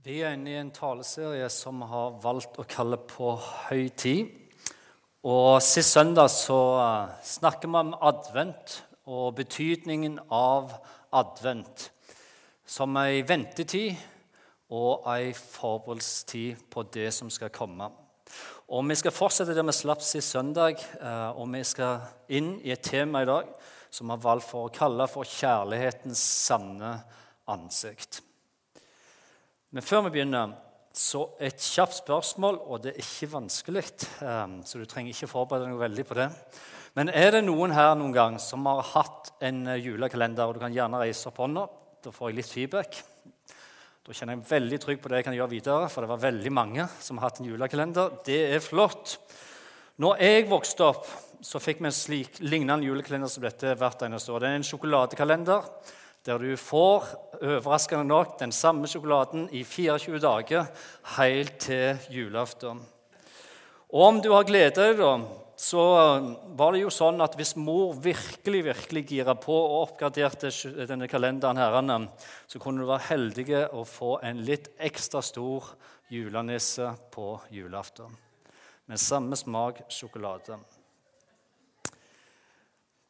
Vi er inne i en taleserie som har valgt å kalle på høy tid. Og Sist søndag så eh, snakker vi om advent og betydningen av advent som ei ventetid og ei forberedelsestid på det som skal komme. Og Vi skal fortsette der vi slapp sist søndag, eh, og vi skal inn i et tema i dag som vi har valgt for å kalle for kjærlighetens sanne ansikt. Men før vi begynner, så et kjapt spørsmål, og det er ikke vanskelig. Ehm, så du trenger ikke forberede deg veldig på det. Men er det noen her noen gang som har hatt en eh, julekalender? og Du kan gjerne reise opp hånda. Da får jeg litt feedback. Da kjenner jeg veldig trygg på det jeg kan gjøre videre, for det var veldig mange som har hatt en julekalender. Det er flott. Når jeg vokste opp, så fikk vi en slik lignende julekalender som dette hvert eneste år. Det er en sjokoladekalender der du får overraskende nok den samme sjokoladen i 24 dager helt til julaften. Og om du har glede deg, da, så var det jo sånn at hvis mor virkelig virkelig gira på og oppgraderte denne kalenderen, herrene, så kunne du være heldig å få en litt ekstra stor julenisse på julaften. Med samme smak sjokolade.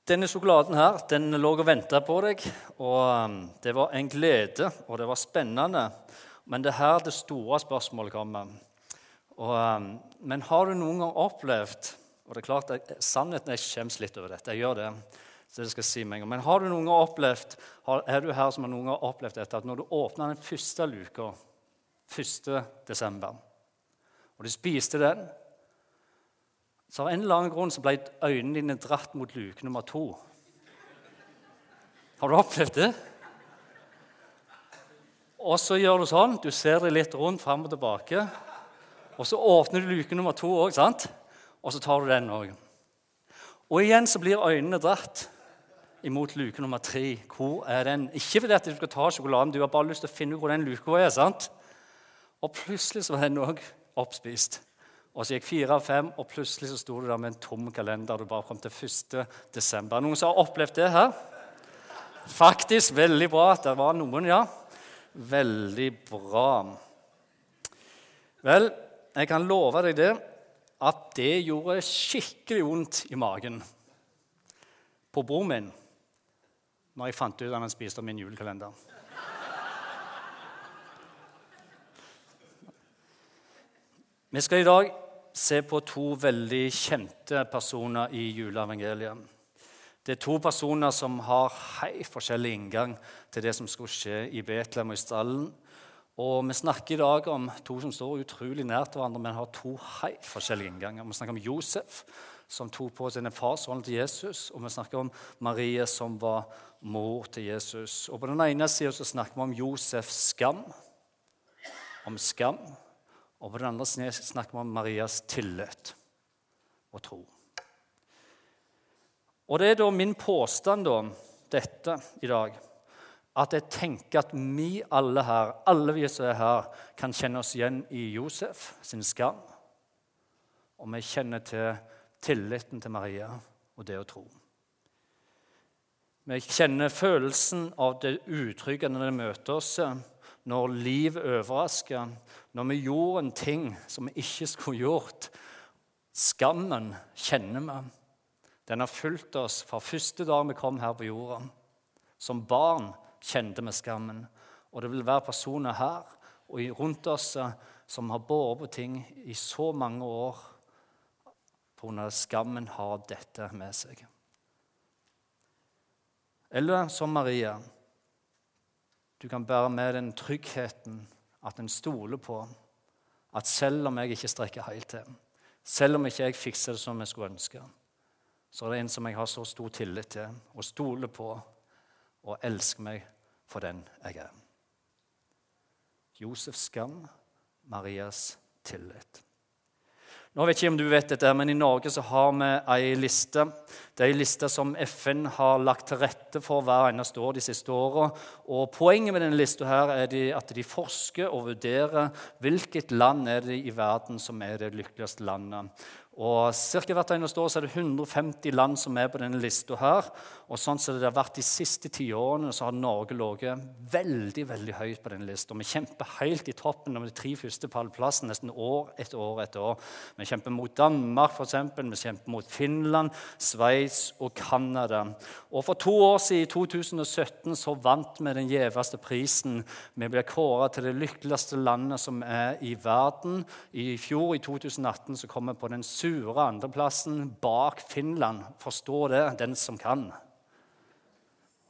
Denne sjokoladen her, den lå og venta på deg, og um, det var en glede, og det var spennende. Men det er her det store spørsmålet kommer. Og, um, men har du noen gang opplevd og det er klart, jeg, Sannheten jeg skjems litt over dette. jeg gjør det, så det skal jeg si meg. Men har du noen gang opplevd, er du her som har noen gang opplevd dette, at når du åpna den første luka 1. desember, og du spiste den så av en eller annen grunn så ble øynene dine dratt mot luke nummer to. Har du opplevd det? Og så gjør du sånn. Du ser deg litt rundt fram og tilbake. Og så åpner du luke nummer to òg, og så tar du den òg. Og igjen så blir øynene dratt imot luke nummer tre. Hvor er den? Ikke fordi at du skal ta sjokoladen, du har bare lyst til å finne ut hvor den luka er. sant? Og plutselig så var den òg oppspist. Og så gikk fire av fem, og plutselig så sto du der med en tom kalender. Du bare kom til 1. desember. Noen som har opplevd det her? Faktisk veldig bra. at Det var noen, ja. Veldig bra. Vel, jeg kan love deg det at det gjorde skikkelig vondt i magen på bror min når jeg fant ut at han spiste min julekalender. Vi skal i dag se på to veldig kjente personer i juleevangeliet. Det er to personer som har helt forskjellig inngang til det som skulle skje i Betlehem og i stallen. Og Vi snakker i dag om to som står utrolig nært hverandre, men har to helt forskjellige innganger. Vi snakker om Josef, som tok på seg farsrollen til Jesus, og vi snakker om Marie, som var mor til Jesus. Og På den ene sida snakker vi om Josefs skam, om skam. Og på den andre siden snakker vi om Marias tillit og tro. Og det er da min påstand, om dette i dag, at jeg tenker at vi alle her, alle vi som er her, kan kjenne oss igjen i Josef sin skam. Og vi kjenner til tilliten til Maria og det å tro. Vi kjenner følelsen av det utrygge når det møter oss når liv overrasker, når vi gjorde en ting som vi ikke skulle gjort. Skammen kjenner vi. Den har fulgt oss fra første dag vi kom her på jorda. Som barn kjente vi skammen. Og det vil være personer her og rundt oss som har båret på ting i så mange år pga. skammen har dette med seg. Eller som Maria. Du kan bære med den tryggheten at en stoler på at selv om jeg ikke strekker helt til, selv om ikke jeg fikser det som jeg skulle ønske, så er det en som jeg har så stor tillit til og stoler på og elsker meg for den jeg er. Josefs skam, Marias tillit. Nå vet jeg ikke om du vet dette, men I Norge så har vi ei liste. Det er ei liste som FN har lagt til rette for hver eneste år de siste åra. Poenget med denne lista her er at de forsker og vurderer hvilket land er det i verden som er det lykkeligste landet. Og cirka hvert eneste år så er det 150 land som er på denne lista. Og sånn som det har vært De siste tiårene så har Norge ligget veldig veldig høyt på denne lista. Vi kjemper helt i toppen om de tre første pallplassene nesten år etter år. etter år. Vi kjemper mot Danmark, eksempel. vi kjemper mot Finland, Sveits og Canada. Og For to år siden, i 2017, så vant vi den gjeveste prisen. Vi ble kåra til det lykkeligste landet som er i verden. I fjor, i 2018, så kom vi på den sure andreplassen bak Finland. Forstå det, den som kan.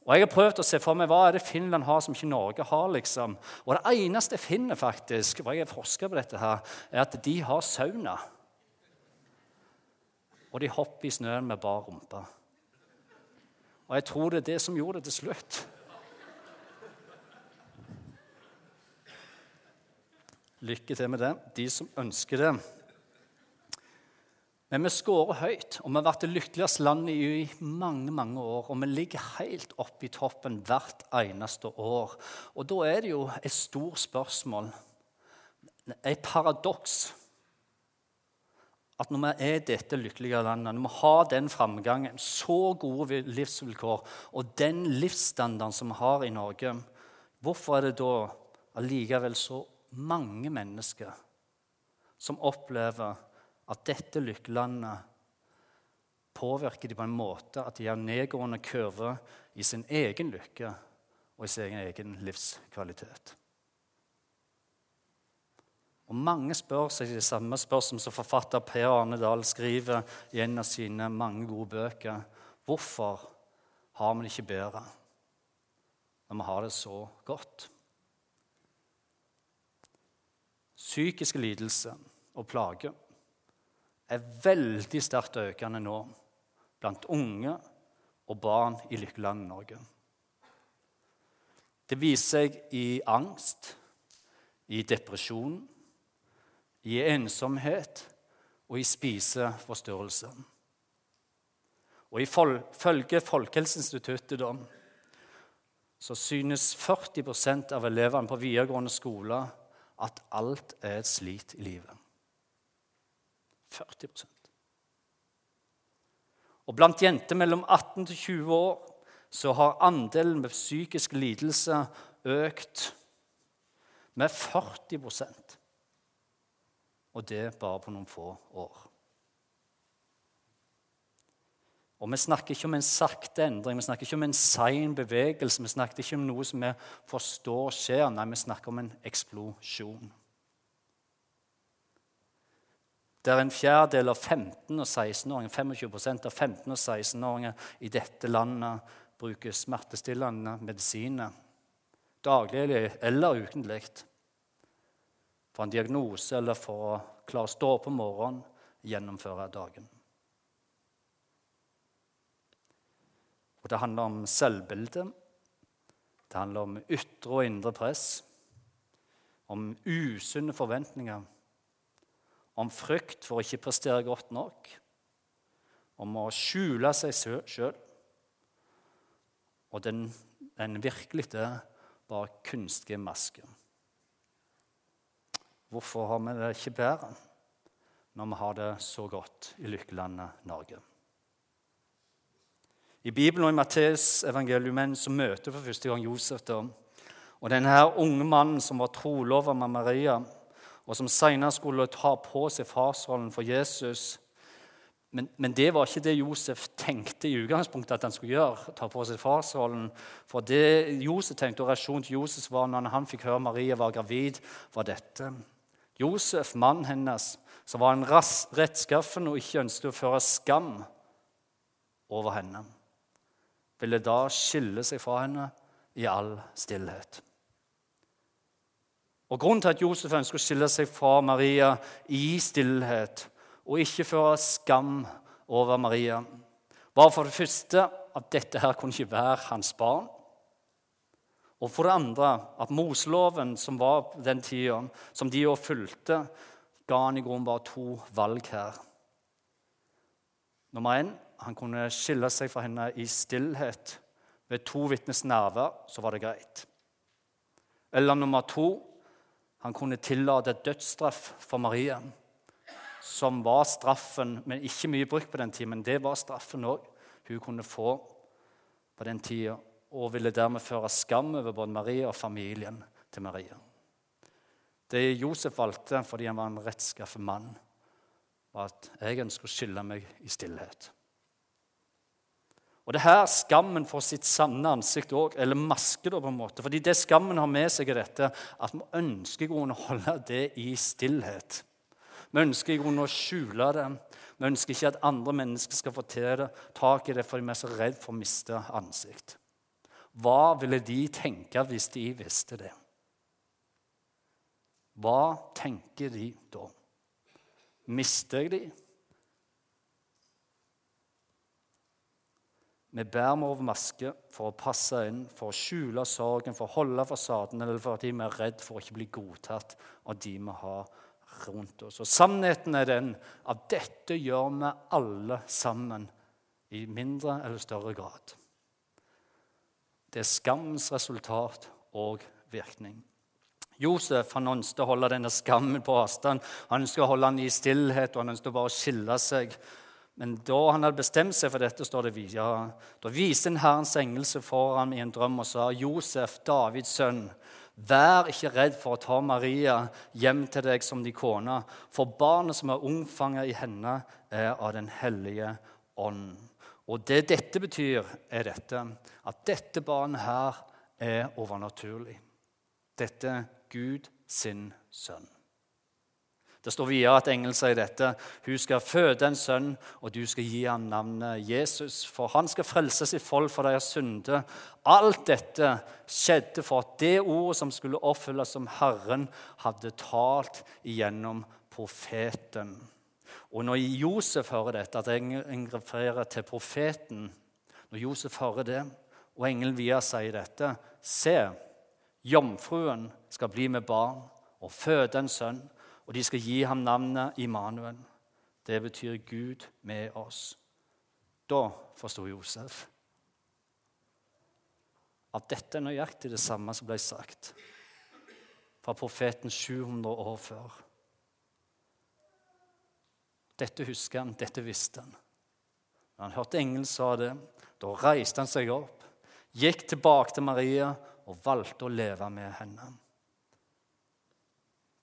Og Jeg har prøvd å se for meg hva er det Finland har som ikke Norge har. liksom. Og Det eneste jeg finner, faktisk, og jeg forska på dette, her, er at de har sauna. Og de hopper i snøen med bar rumpe. Og jeg tror det er det som gjorde det til slutt. Lykke til med det, de som ønsker det. Men vi skårer høyt, og vi har vært det lykkeligste landet i mange mange år. Og vi ligger helt oppe i toppen hvert eneste år. Og da er det jo et stort spørsmål, et paradoks, at når vi er dette lykkelige landet, når vi har den framgangen, så gode livsvilkår og den livsstandarden som vi har i Norge, hvorfor er det da allikevel så mange mennesker som opplever at dette lykkelandet påvirker de på en måte at de har nedgående kurve i sin egen lykke og i sin egen livskvalitet. Og Mange spør seg de samme spørsmål som forfatter Per Arne Dahl skriver i en av sine mange gode bøker. Hvorfor har vi det ikke bedre når vi har det så godt? Psykiske lidelser og plager er veldig sterkt økende nå blant unge og barn i lykkelandet Norge. Det viser seg i angst, i depresjon, i ensomhet og i spiseforstyrrelse. Og Ifølge Folkehelseinstituttet da, så synes 40% av elevene på videregående skole at alt er et slit i livet. 40 Og blant jenter mellom 18 til 20 år så har andelen med psykisk lidelse økt med 40% Og det bare på noen få år. Og Vi snakker ikke om en sakte endring, vi snakker ikke om en sein bevegelse. Vi snakker ikke om noe som vi forstår skjer. Nei, vi snakker om en eksplosjon der en fjerdedel av 15- og 16-åringer 25% av 15- og 16-åringer i dette landet bruker smertestillende medisiner daglig eller ukentlig. For en diagnose eller for å klare å stå opp om morgenen gjennomføre dagen. Og Det handler om selvbilde, det handler om ytre og indre press, om usunne forventninger om frykt for å ikke prestere godt nok, om å skjule seg sjøl. Og den, den virkelig bare kunstige masken. Hvorfor har vi det ikke bedre når vi har det så godt i lykkelandet Norge? I Bibelen og i Matteus evangelium så møter for første gang Josef. Og denne unge mannen som var trolova med Maria, og som senere skulle ta på seg farsrollen for Jesus. Men, men, det var ikke det Josef tenkte i utgangspunktet at han skulle gjøre. ta på seg farsrollen. For det Josef tenkte, og reaksjonen til Josef var når han fikk høre Maria var gravid, var dette. Josef, mannen hennes, som var en rettskaffen og ikke ønsket å føre skam over henne, ville da skille seg fra henne i all stillhet. Og Grunnen til at Josef ønsker å skille seg fra Maria i stillhet og ikke føre skam over Maria, var for det første at dette her kunne ikke være hans barn. Og for det andre at Moseloven, som var den tida, som de òg fulgte, ga han i grunnen bare to valg her. Nummer én han kunne skille seg fra henne i stillhet. Ved to vitnes nærvær så var det greit. Eller nummer to han kunne tillate dødsstraff for Maria. som var straffen, men ikke mye brukt på den tiden, men det var straffen òg hun kunne få på den tida, og ville dermed føre skam over både Maria og familien til Maria. Det Josef valgte fordi han var en rettskaffen mann, var at jeg ønsker å skille meg i stillhet. Og det her skammen får sitt sanne ansikt òg, eller maske, da, på en måte. Fordi det skammen har med seg, er dette at vi ønsker å holde det i stillhet. Vi ønsker å skjule det. Vi ønsker ikke at andre mennesker skal få til det, tak i det fordi vi er så redd for å miste ansikt. Hva ville de tenke hvis de visste det? Hva tenker de da? Mister jeg de? Vi bærer med over maske for å passe inn, for å skjule sorgen, for å holde fasaden, eller fordi vi er redd for å ikke bli godtatt av de vi har rundt oss. Og Sannheten er den at dette gjør vi alle sammen i mindre eller større grad. Det er skammens resultat og virkning. Josef han ønsket å holde denne skammen på avstand. Han ønsket å holde den i stillhet og han ønsket bare å skille seg men da han hadde bestemt seg for dette, står det ja, da viste en Herrens engelse for ham i en drøm og sa, 'Josef, Davids sønn, vær ikke redd for å ta Maria hjem til deg som din kone, for barnet som er ungfanget i henne, er av Den hellige ånd.' Og det dette betyr, er dette, at dette barnet her er overnaturlig. Dette er Gud sin sønn. Det står videre at engelen sier dette. Hun skal føde en sønn, og du skal gi ham navnet Jesus. For han skal frelse sitt folk for deres synder. Alt dette skjedde for at det ordet som skulle oppfylles som Herren hadde talt igjennom profeten. Og når Josef hører dette, at engelen refererer til profeten Når Josef hører det, og engelen videre sier dette Se, jomfruen skal bli med barn og føde en sønn og de skal gi ham navnet Immanuel. Det betyr Gud med oss. Da forsto Josef at dette er nøyaktig det samme som ble sagt fra profeten 700 år før. Dette husker han, dette visste han. Når han hørte engelen sa det, da reiste han seg opp, gikk tilbake til Maria og valgte å leve med henne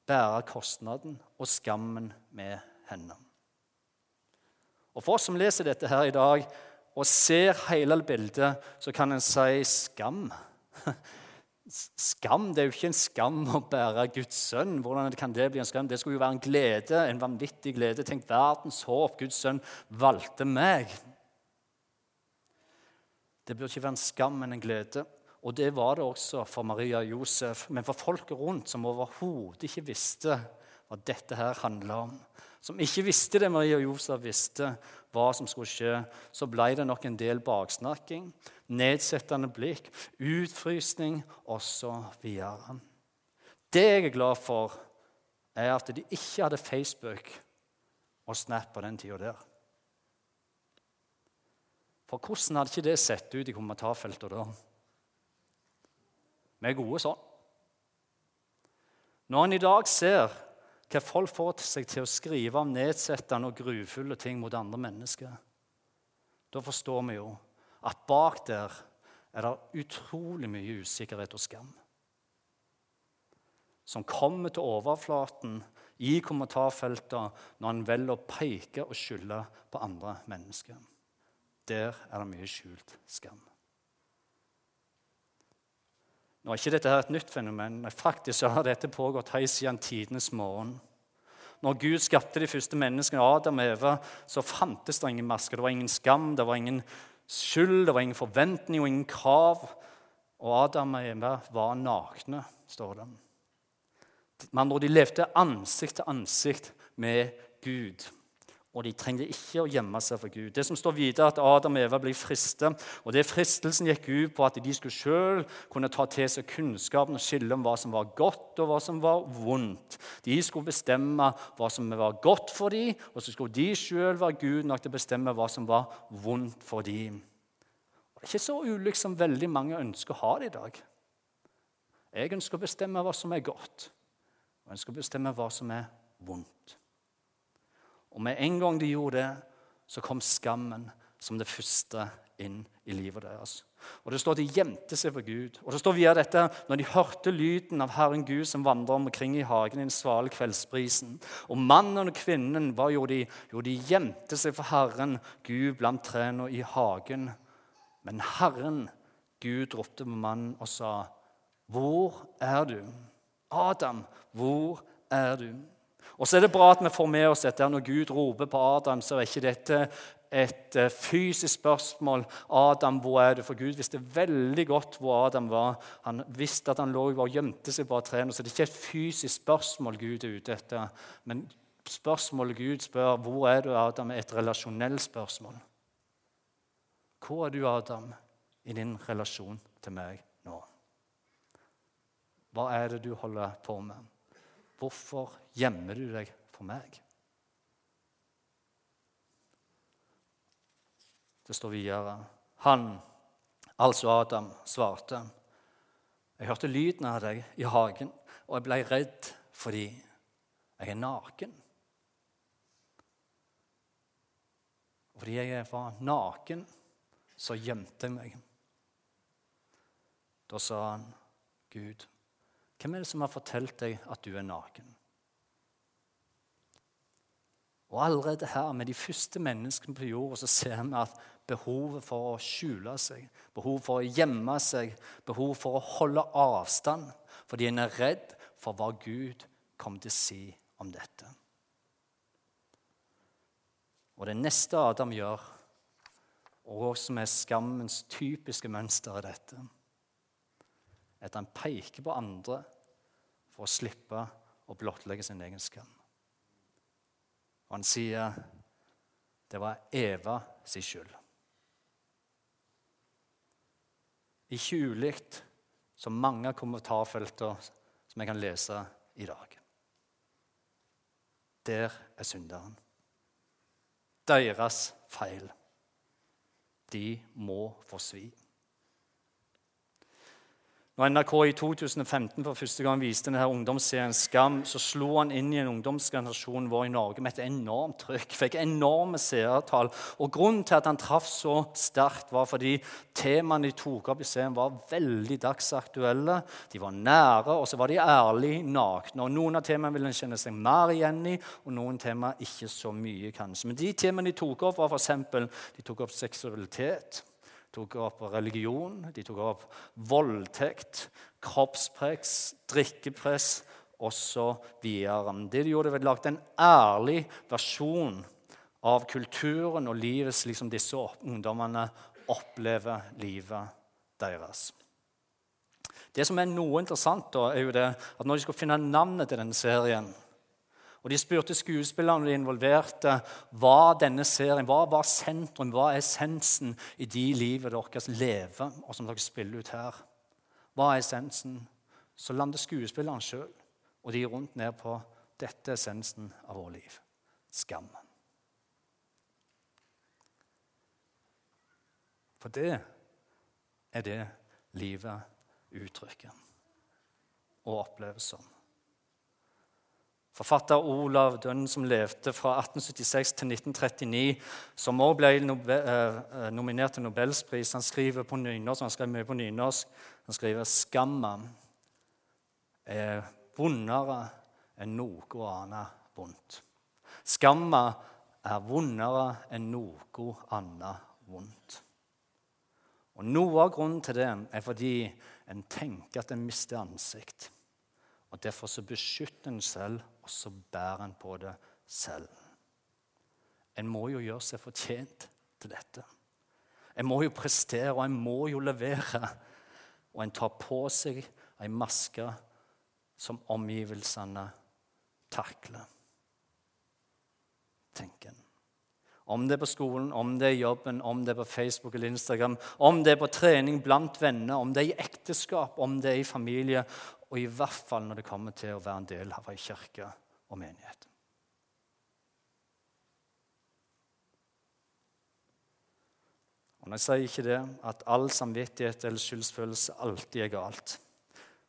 bære kostnaden og skammen med henne. Og For oss som leser dette her i dag og ser hele bildet, så kan en si skam. Skam det er jo ikke en skam å bære Guds sønn. Hvordan kan Det bli en skam? Det skulle jo være en glede, en vanvittig glede. Tenk, verdens håp, Guds sønn, valgte meg. Det burde ikke være en skam, men en glede. Og det var det også for Maria og Josef. Men for folket rundt, som overhodet ikke visste hva dette her handla om, som ikke visste det Maria og Josef visste, hva som skulle skje, så ble det nok en del baksnakking, nedsettende blikk, utfrysning osv. Det jeg er glad for, er at de ikke hadde Facebook og Snap på den tida der. For hvordan hadde ikke det sett ut i kommentarfeltet da? Vi er gode sånn. Når en i dag ser hva folk får seg til å skrive om nedsettende og grufulle ting mot andre mennesker, da forstår vi jo at bak der er det utrolig mye usikkerhet og skam. Som kommer til overflaten i kommentarfeltet når en velger å peke og skylde på andre mennesker. Der er det mye skjult skam. Nå er ikke dette her et nytt fenomen, men faktisk har dette pågått helt siden tidenes morgen. Når Gud skapte de første menneskene, Adam og Eva, så fantes det ingen maske. Det var ingen skam, det var ingen skyld, det var ingen forventning og ingen krav. Og Adam og Eva var nakne, står det. Men når de levde ansikt til ansikt med Gud og de trengte ikke å gjemme seg for Gud. Det som står videre, at Adam og Eva ble fristet. og det Fristelsen gikk ut på at de skulle selv kunne ta til seg kunnskapen og skille om hva som var godt og hva som var vondt. De skulle bestemme hva som var godt for dem, og så skulle de selv være Gud nok til å bestemme hva som var vondt for dem. Det er ikke så ulikt som veldig mange ønsker å ha det i dag. Jeg ønsker å bestemme hva som er godt, og jeg ønsker å bestemme hva som er vondt. Og med en gang de gjorde det, så kom skammen som det første inn i livet deres. Og Det står at de gjemte seg for Gud. Og det står via dette, Når de hørte lyden av Herren Gud som vandret omkring i hagen i den svale kveldsbrisen Og mannen og kvinnen, hva gjorde de? Jo, de gjemte seg for Herren Gud blant trærne i hagen. Men Herren Gud ropte på mannen og sa, 'Hvor er du?' 'Adam, hvor er du?' Og så er det bra at vi får med oss dette. Når Gud roper på Adam, så er ikke dette et eh, fysisk spørsmål. 'Adam, hvor er du?' For Gud visste veldig godt hvor Adam var. Han visste at han lå og gjemte seg bak trærne. Så det er ikke et fysisk spørsmål Gud er ute etter. Men spørsmålet Gud spør, 'Hvor er du, Adam?' er et relasjonelt spørsmål. Hvor er du, Adam, i din relasjon til meg nå? Hva er det du holder på med? Hvorfor gjemmer du deg for meg? Det står videre. Han, altså Adam, svarte. Jeg hørte lyden av deg i hagen, og jeg ble redd fordi jeg er naken. Fordi jeg var naken, så gjemte jeg meg. Da sa han, Gud, hvem er det som har fortalt deg at du er naken? Og allerede her, med de første menneskene på jorda, så ser vi at behovet for å skjule seg, behov for å gjemme seg, behov for å holde avstand fordi en er redd for hva Gud kommer til å si om dette. Og det neste Adam gjør, og som er skammens typiske mønster, er dette at han peker på andre for å slippe å blottlegge sin egen skam. Og han sier det var Eva sin skyld. Ikke ulikt som mange av kommentarfeltene som jeg kan lese i dag. Der er synderen. Deres feil. De må få svi. Når NRK i 2015 for første gang viste denne ungdomsserien Skam, så slo han inn i en ungdomsgenerasjon vår i Norge med et enormt trykk. Fikk enorme seertall. Og Grunnen til at han traff så sterkt, var fordi temaene de tok opp i serien, var veldig dagsaktuelle. De var nære, og så var de ærlig nakne. Og Noen av temaene ville en kjenne seg mer igjen i, og noen temaer ikke så mye, kanskje. Men de temaene de tok opp, var f.eks. de seksualitet tok opp religion, de tok opp voldtekt, kroppspress, drikkepress osv. Det de gjorde, var å lage en ærlig versjon av kulturen og livet slik som disse ungdommene opplever livet deres. Det som er noe interessant, da, er jo det at når de skulle finne navnet til denne serien, og De spurte skuespillerne og de involverte hva denne serien, hva var sentrum, hva er essensen i de livet deres lever, og som dere spiller ut her. Hva er essensen? Så lander skuespillerne sjøl og de rundt ned på dette er essensen av vårt liv skammen. For det er det livet uttrykker og oppleves som. Forfatter Olav Dønn, som levde fra 1876 til 1939, som også ble eh, eh, nominert til Nobelspris. Han skriver på nynorsk, han skrev mye på nynorsk. Han skriver 'Skamma er vondere enn noe annet vondt'. Skamma er vondere enn noe annet vondt. Og Noe av grunnen til det er fordi en tenker at en mister ansikt. Og Derfor så beskytter en selv, og så bærer en på det selv. En må jo gjøre seg fortjent til dette. En må jo prestere, og en må jo levere. Og en tar på seg ei maske som omgivelsene takler. tenker en. Om det er på skolen, om det er jobben, om det er på Facebook eller Instagram, om det er på trening blant venner, om det er i ekteskap, om det er i familie, og i hvert fall når det kommer til å være en del av ei kirke og menighet. Og Jeg sier ikke det at all samvittighet eller skyldsfølelse alltid er galt.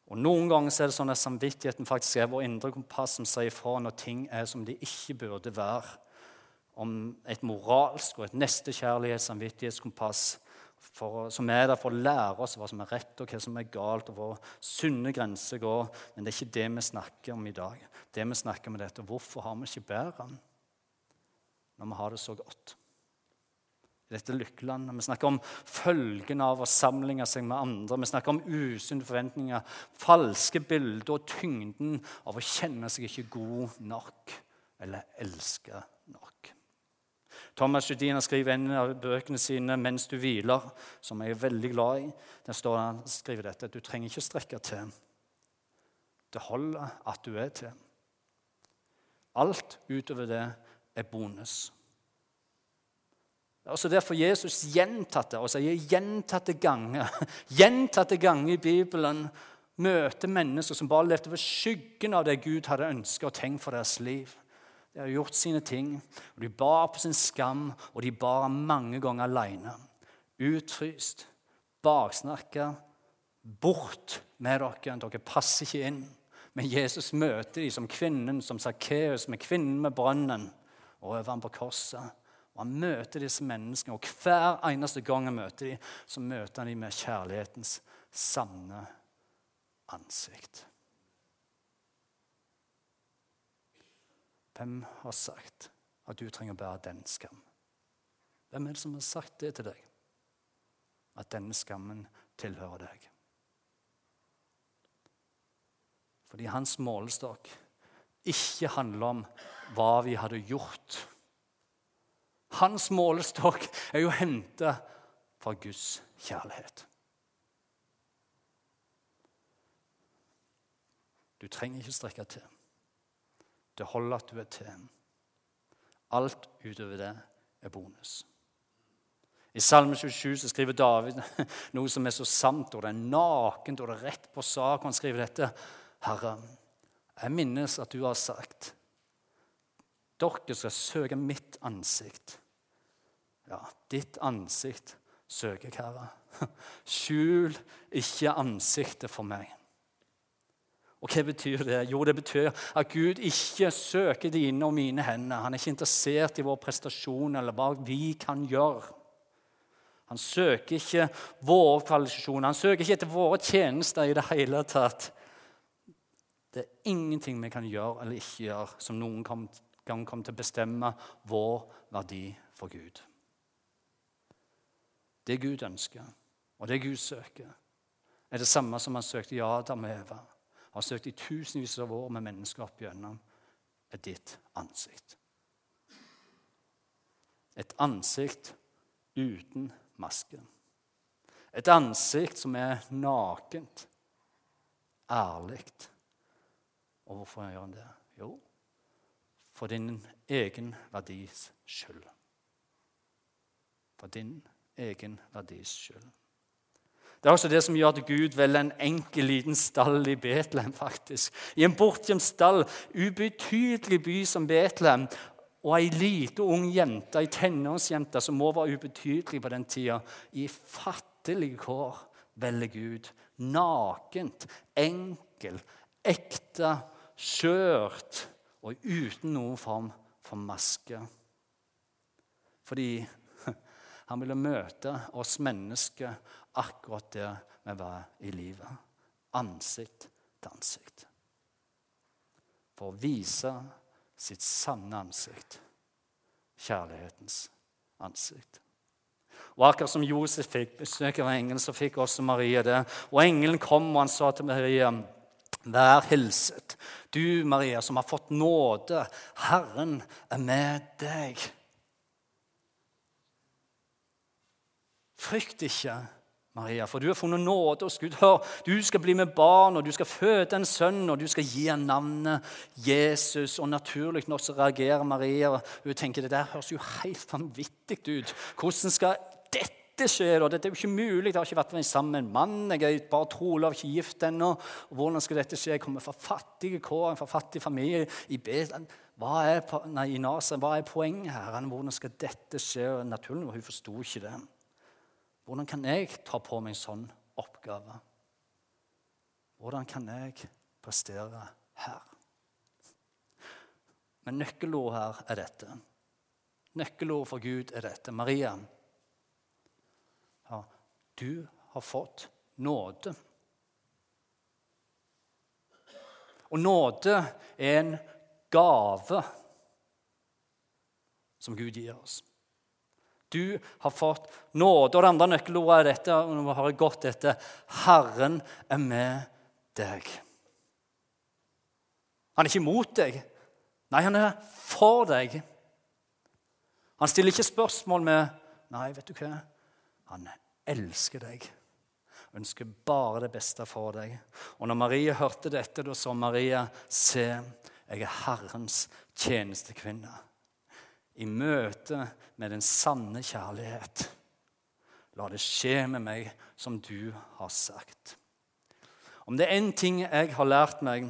Og Noen ganger er det sånn at samvittigheten faktisk er vår indre kompass som sier ifra når ting er som de ikke burde være. om et moralsk og et nestekjærlighets- samvittighetskompass for, som er der for å lære oss hva som er rett og hva som er galt, og hvor sunne grenser går. Men det er ikke det vi snakker om i dag. Det vi snakker om er dette, Hvorfor har vi ikke bedre når vi har det så godt? I dette lykkelandet. Vi snakker om følgene av å sammenligne seg med andre. Vi snakker om usunne forventninger, falske bilder og tyngden av å kjenne seg ikke god nok eller elske nok. Thomas Judina skriver en av bøkene sine 'Mens du hviler', som jeg er veldig glad i. Der står han skriver dette du trenger ikke strekke til. Det holder at du er til. Alt utover det er bonus. Det er også derfor Jesus gjentatte og sier gjentatte ganger gjentatte ganger i Bibelen møter mennesker som bare levde ved skyggen av det Gud hadde ønsket og tenkt for deres liv. De har gjort sine ting, og de bar på sin skam, og de bar mange ganger alene. Utfryst, baksnakka, bort med dere, dere passer ikke inn. Men Jesus møter dem som kvinnen som Sakkeus, med kvinnen med brønnen, og over ham på korset. Og Han møter disse menneskene, og hver eneste gang han møter dem, så møter han dem med kjærlighetens sanne ansikt. Hvem har sagt at du trenger å bære den skam? Hvem er det som har sagt det til deg? At denne skammen tilhører deg? Fordi hans målestokk ikke handler om hva vi hadde gjort. Hans målestokk er jo henta fra Guds kjærlighet. Du trenger ikke strekke til. Det holder at du er til. Alt utover det er bonus. I Salme 27 så skriver David noe som er så sant, og det er nakent og det er rett på sak. Han skriver dette. Herre, jeg minnes at du har sagt dere skal søke mitt ansikt. Ja, ditt ansikt søker jeg, Herre. Skjul ikke ansiktet for meg. Og hva betyr det? Jo, det betyr at Gud ikke søker dine og mine hender. Han er ikke interessert i vår prestasjon eller hva vi kan gjøre. Han søker ikke våre kvalifikasjoner, han søker ikke etter våre tjenester i det hele tatt. Det er ingenting vi kan gjøre eller ikke gjøre som noen gang kommer til å bestemme vår verdi for Gud. Det Gud ønsker, og det Gud søker, er det samme som han søkte Adam og Eva har søkt i tusenvis av år med mennesker opp gjennom, er ditt ansikt. Et ansikt uten maske. Et ansikt som er nakent, ærlig. Og hvorfor gjør han det? Jo, for din egen verdis skyld. For din egen verdis skyld. Det er også det som gjør at Gud velger en enkel, liten stall i Betlehem. faktisk. I en bortgjemt stall, ubetydelig by som Betlehem, og ei lita ung jente, ei tenåringsjente som må være ubetydelig på den tida, i fattelige kår, velger Gud. Nakent, enkel, ekte, skjørt og uten noen form for maske. Fordi han ville møte oss mennesker akkurat der vi var i livet. Ansikt til ansikt. For å vise sitt sanne ansikt. Kjærlighetens ansikt. Og akkurat som Josef fikk besøk av engelen, så fikk også Maria det. Og engelen kom og han sa til Maria, 'Vær hilset, du Maria, som har fått nåde. Herren er med deg.' Frykt ikke. Maria, for du har funnet nåde hos Gud. Hør, du skal bli med barn, og du skal føde en sønn, og du skal gi ham navnet Jesus. Og naturlig nok så reagerer Maria. Hun tenker det der høres jo helt vanvittig ut. Hvordan skal dette skje? da? Dette er jo ikke mulig. Jeg har ikke vært sammen med en mann. Jeg er bare trolig ikke gift ennå. Hvordan skal dette skje? Jeg kommer fra fattige kår, fra fattig familie i Betlehem. Hva er, nei, i Nasa, hva er poenget her? Hvordan skal dette skje? Naturlig hun forsto ikke det. Hvordan kan jeg ta på meg en sånn oppgave? Hvordan kan jeg prestere her? Men nøkkelordet her er dette. Nøkkelordet for Gud er dette. Maria, ja, du har fått nåde. Og nåde er en gave som Gud gir oss. Du har fått nåde. Og det andre nøkkelordet er dette, og nå har jeg gått etter Herren er med deg. Han er ikke imot deg. Nei, han er for deg. Han stiller ikke spørsmål med Nei, vet du hva? Han elsker deg. Ønsker bare det beste for deg. Og når Marie hørte dette, da sa Maria, se, jeg er Herrens tjenestekvinne i møte med den sanne kjærlighet. La det skje med meg som du har sagt. Om det er én ting jeg har lært meg,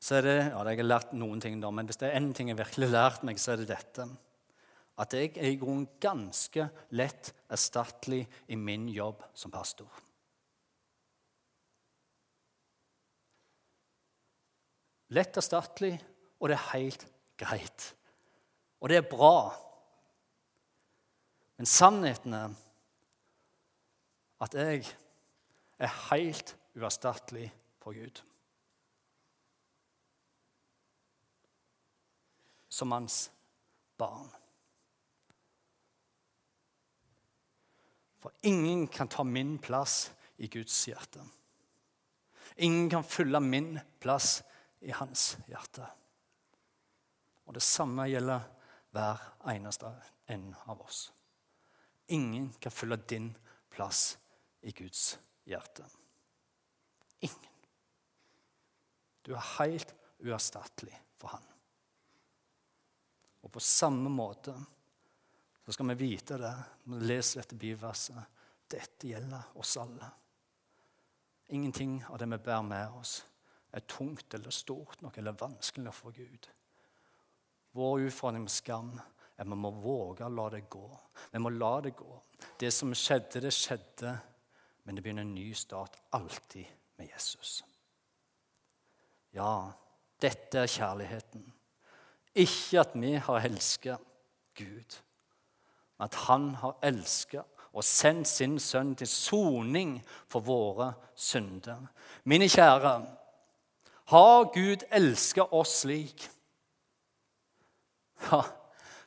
så er det ja, Jeg har lært noen ting, da, men hvis det er én ting jeg virkelig har lært meg, så er det dette. At jeg er i grunnen ganske lett erstattelig i min jobb som pastor. Lett erstattelig, og det er helt greit. Og det er bra. Men sannheten er at jeg er helt uerstattelig for Gud. Som hans barn. For ingen kan ta min plass i Guds hjerte. Ingen kan fylle min plass i hans hjerte. Og det samme gjelder hver eneste en av oss. Ingen kan fylle din plass i Guds hjerte. Ingen. Du er helt uerstattelig for Han. Og på samme måte så skal vi vite det når vi leser dette bibelverset. Dette gjelder oss alle. Ingenting av det vi bærer med oss, er tungt eller stort nok eller vanskelig for Gud. Vår utfordring med skam er at vi må våge å la det gå. Vi må la det gå. Det som skjedde, det skjedde, men det begynner en ny start alltid med Jesus. Ja, dette er kjærligheten. Ikke at vi har elsket Gud, men at Han har elsket og sendt sin sønn til soning for våre synder. Mine kjære, har Gud elsket oss slik? Ja,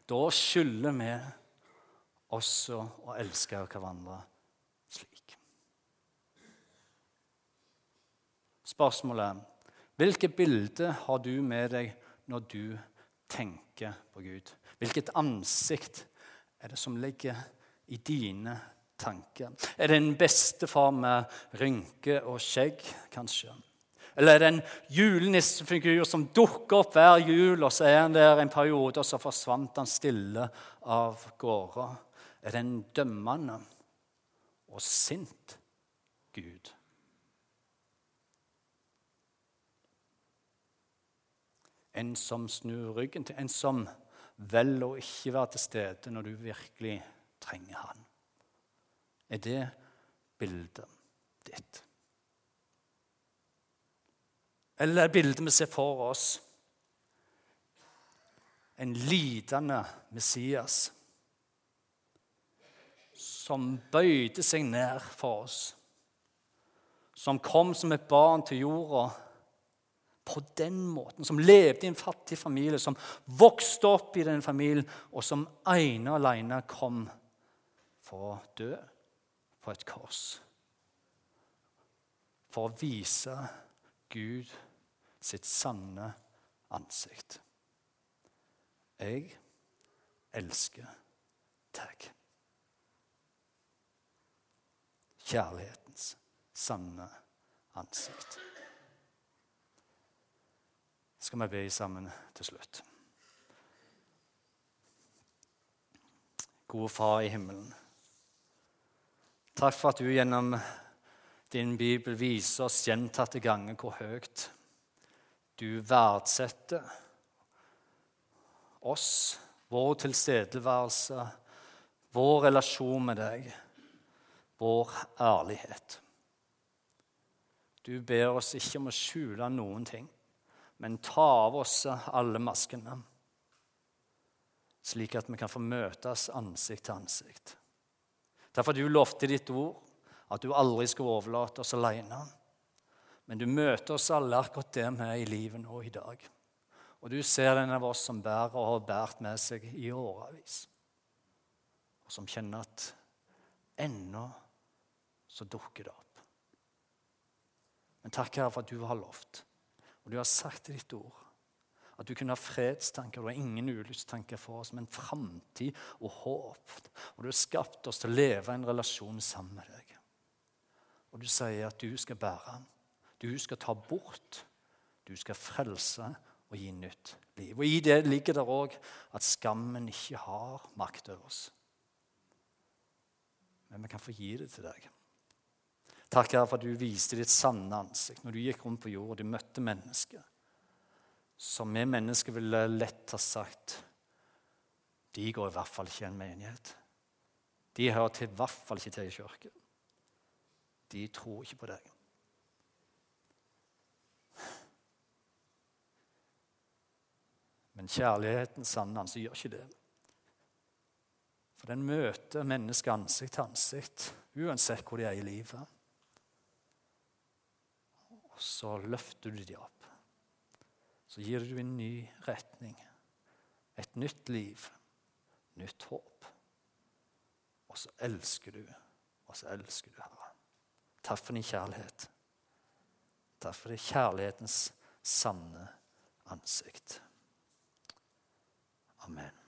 da skylder vi også å elske hverandre slik. Spørsmålet hvilket bilde har du med deg når du tenker på Gud? Hvilket ansikt er det som ligger i dine tanker? Er det en bestefar med rynke og skjegg, kanskje? Eller er det en julenissefigur som dukker opp hver jul, og så er han der en periode, og så forsvant han stille av gårde? Er det en dømmende og sint Gud? En som snur ryggen til, en som velger å ikke være til stede når du virkelig trenger han. Er det bildet ditt? Eller bildet vi ser for oss. En lidende Messias som bøyde seg ned for oss, som kom som et barn til jorda på den måten, som levde i en fattig familie, som vokste opp i den familien, og som ene og alene kom for å dø på et kors. For å vise Gud sitt sanne ansikt. Jeg elsker deg. Kjærlighetens sanne ansikt. Skal vi be sammen til slutt? Gode Far i himmelen. Takk for at du gjennom din bibel viser oss gjentatte ganger hvor høyt du verdsetter oss, vår tilstedeværelse, vår relasjon med deg, vår ærlighet. Du ber oss ikke om å skjule noen ting, men ta av oss alle maskene. slik at vi kan få møtes ansikt til ansikt. Derfor du lovte ditt ord at du aldri skulle overlate oss alene. Men du møter oss alle akkurat der vi er i livet nå i dag. Og du ser den av oss som bærer og har båret med seg i årevis. Og som kjenner at ennå så dukker det opp. Men takk, Herre, for at du har lovt, og du har sagt i ditt ord, at du kunne ha fredstanker Du har ingen ulysttanker for oss, men framtid og håp. Og du har skapt oss til å leve i en relasjon sammen med deg. Og du sier at du skal bære, ham. du skal ta bort, du skal frelse og gi nytt liv. Og I det ligger det òg at skammen ikke har makt over oss. Men vi kan få gi det til deg. Takk, Herre, for at du viste ditt sanne ansikt når du gikk rundt på jord og du møtte mennesker. Som vi mennesker ville lett ha sagt de går i hvert fall ikke i en menighet. De hører til, i hvert fall ikke til i kirken. De tror ikke på deg. Men kjærligheten sanne han, så gjør ikke det. For den møter mennesket ansikt til ansikt, uansett hvor de er i livet. Og så løfter du dem opp. Så gir du en ny retning, et nytt liv, nytt håp. Og så elsker du, og så elsker du Herre. Takk for din kjærlighet. Takk for det kjærlighetens sanne ansikt. Amen.